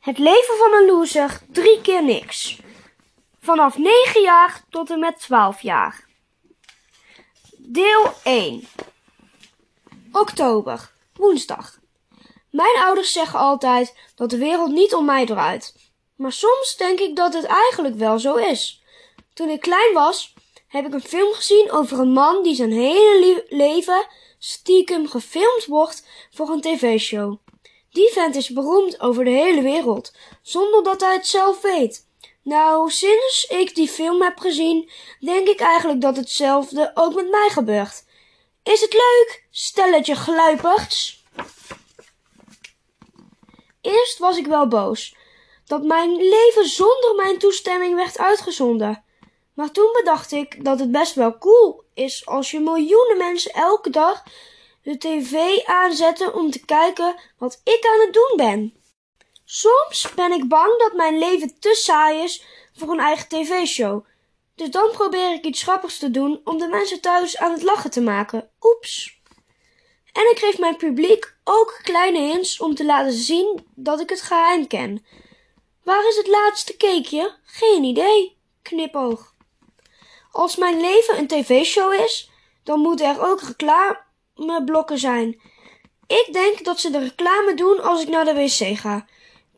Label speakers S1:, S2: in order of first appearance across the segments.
S1: Het leven van een loser, drie keer niks. Vanaf 9 jaar tot en met 12 jaar. Deel 1. Oktober, woensdag. Mijn ouders zeggen altijd dat de wereld niet om mij draait. Maar soms denk ik dat het eigenlijk wel zo is. Toen ik klein was, heb ik een film gezien over een man die zijn hele leven stiekem gefilmd wordt voor een tv-show. Die vent is beroemd over de hele wereld, zonder dat hij het zelf weet. Nou, sinds ik die film heb gezien, denk ik eigenlijk dat hetzelfde ook met mij gebeurt. Is het leuk, stelletje gluiperds? Eerst was ik wel boos dat mijn leven zonder mijn toestemming werd uitgezonden. Maar toen bedacht ik dat het best wel cool is als je miljoenen mensen elke dag de tv aanzetten om te kijken wat ik aan het doen ben. Soms ben ik bang dat mijn leven te saai is voor een eigen tv-show. Dus dan probeer ik iets grappigs te doen om de mensen thuis aan het lachen te maken. Oeps. En ik geef mijn publiek ook kleine hints om te laten zien dat ik het geheim ken. Waar is het laatste cakeje? Geen idee. Knipoog. Als mijn leven een tv-show is, dan moeten er ook reclameblokken zijn. Ik denk dat ze de reclame doen als ik naar de wc ga.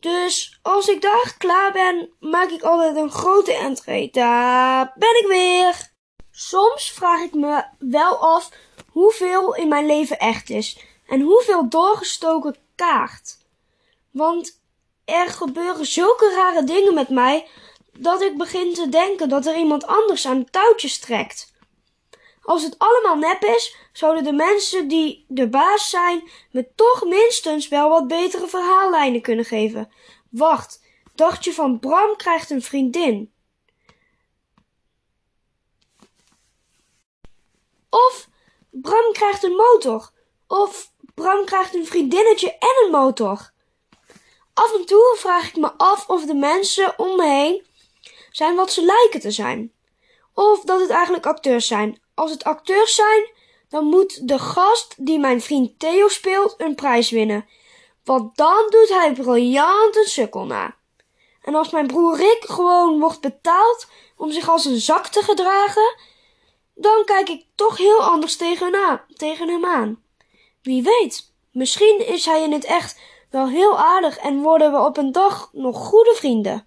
S1: Dus als ik daar klaar ben, maak ik altijd een grote entree. Daar ben ik weer. Soms vraag ik me wel af hoeveel in mijn leven echt is en hoeveel doorgestoken kaart. Want er gebeuren zulke rare dingen met mij dat ik begin te denken dat er iemand anders aan touwtjes trekt. Als het allemaal nep is, zouden de mensen die de baas zijn me toch minstens wel wat betere verhaallijnen kunnen geven. Wacht, dacht je van Bram krijgt een vriendin? Of Bram krijgt een motor. Of Bram krijgt een vriendinnetje en een motor. Af en toe vraag ik me af of de mensen om me heen zijn wat ze lijken te zijn. Of dat het eigenlijk acteurs zijn. Als het acteurs zijn, dan moet de gast die mijn vriend Theo speelt een prijs winnen. Want dan doet hij briljant een sukkel na. En als mijn broer Rick gewoon wordt betaald om zich als een zak te gedragen, dan kijk ik toch heel anders tegen. Tegen hem aan. Wie weet, misschien is hij in het echt wel heel aardig en worden we op een dag nog goede vrienden.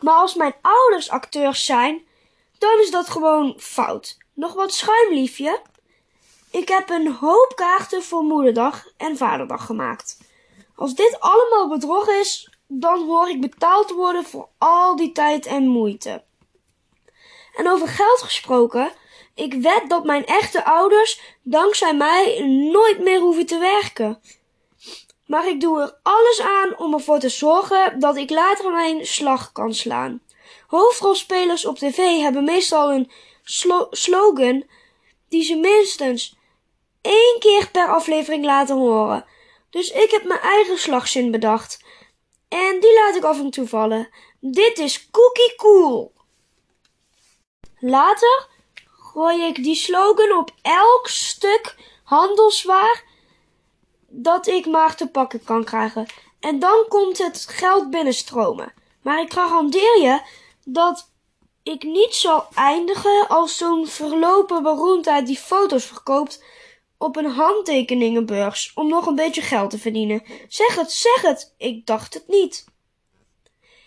S1: Maar als mijn ouders acteurs zijn, dan is dat gewoon fout. Nog wat schuim, liefje? Ik heb een hoop kaarten voor moederdag en vaderdag gemaakt. Als dit allemaal bedrog is, dan hoor ik betaald worden voor al die tijd en moeite. En over geld gesproken, ik wed dat mijn echte ouders dankzij mij nooit meer hoeven te werken. Maar ik doe er alles aan om ervoor te zorgen dat ik later mijn slag kan slaan. Hoofdrolspelers op tv hebben meestal een slogan die ze minstens één keer per aflevering laten horen. Dus ik heb mijn eigen slagzin bedacht. En die laat ik af en toe vallen. Dit is cookie cool. Later gooi ik die slogan op elk stuk handelswaar dat ik maar te pakken kan krijgen. En dan komt het geld binnenstromen. Maar ik garandeer je dat ik niet zal eindigen als zo'n verlopen beroemdheid die foto's verkoopt op een handtekeningenbeurs om nog een beetje geld te verdienen. Zeg het, zeg het. Ik dacht het niet.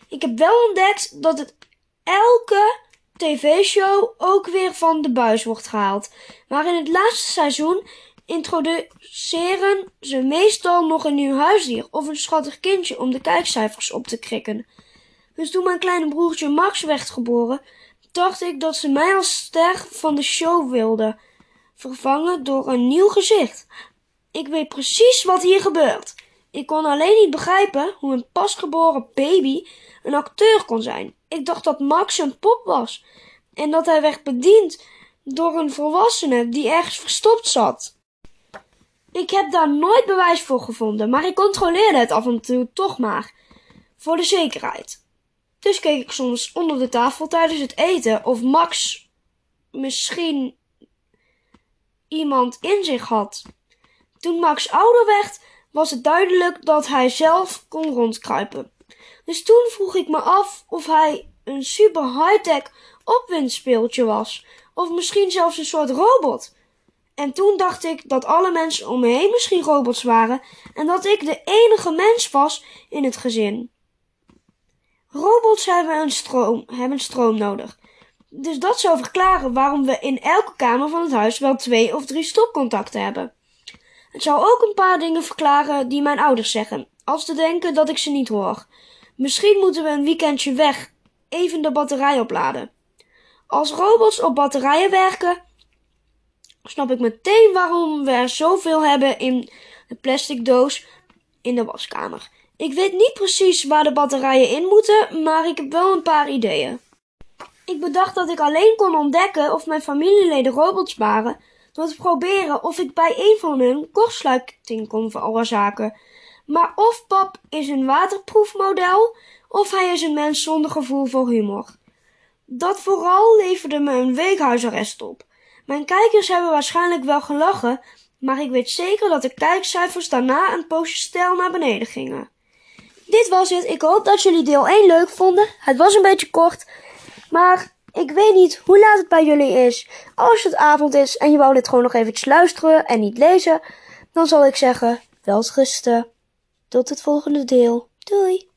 S1: Ik heb wel ontdekt dat het elke tv-show ook weer van de buis wordt gehaald. Maar in het laatste seizoen introduceren ze meestal nog een nieuw huisdier of een schattig kindje om de kijkcijfers op te krikken. Dus toen mijn kleine broertje Max werd geboren, dacht ik dat ze mij als ster van de show wilden vervangen door een nieuw gezicht. Ik weet precies wat hier gebeurt. Ik kon alleen niet begrijpen hoe een pasgeboren baby een acteur kon zijn. Ik dacht dat Max een pop was en dat hij werd bediend door een volwassene die ergens verstopt zat. Ik heb daar nooit bewijs voor gevonden, maar ik controleerde het af en toe toch maar, voor de zekerheid. Dus keek ik soms onder de tafel tijdens het eten of Max misschien iemand in zich had. Toen Max ouder werd, was het duidelijk dat hij zelf kon rondkruipen. Dus toen vroeg ik me af of hij een super high-tech opwindspeeltje was, of misschien zelfs een soort robot. En toen dacht ik dat alle mensen om me heen misschien robots waren en dat ik de enige mens was in het gezin. Robots hebben, een stroom, hebben stroom nodig. Dus dat zou verklaren waarom we in elke kamer van het huis wel twee of drie stopcontacten hebben. Het zou ook een paar dingen verklaren die mijn ouders zeggen, als te denken dat ik ze niet hoor. Misschien moeten we een weekendje weg, even de batterij opladen. Als robots op batterijen werken, snap ik meteen waarom we er zoveel hebben in de plastic doos in de waskamer. Ik weet niet precies waar de batterijen in moeten, maar ik heb wel een paar ideeën. Ik bedacht dat ik alleen kon ontdekken of mijn familieleden robots waren door te proberen of ik bij een van hun kortsluiting kon veroorzaken. Maar of pap is een waterproefmodel of hij is een mens zonder gevoel voor humor. Dat vooral leverde me een week huisarrest op. Mijn kijkers hebben waarschijnlijk wel gelachen, maar ik weet zeker dat de kijkcijfers daarna een poosje stijl naar beneden gingen. Dit was het. Ik hoop dat jullie deel 1 leuk vonden. Het was een beetje kort, maar ik weet niet hoe laat het bij jullie is. Als het avond is en je wou dit gewoon nog eventjes luisteren en niet lezen, dan zal ik zeggen, wel rusten. Tot het volgende deel. Doei!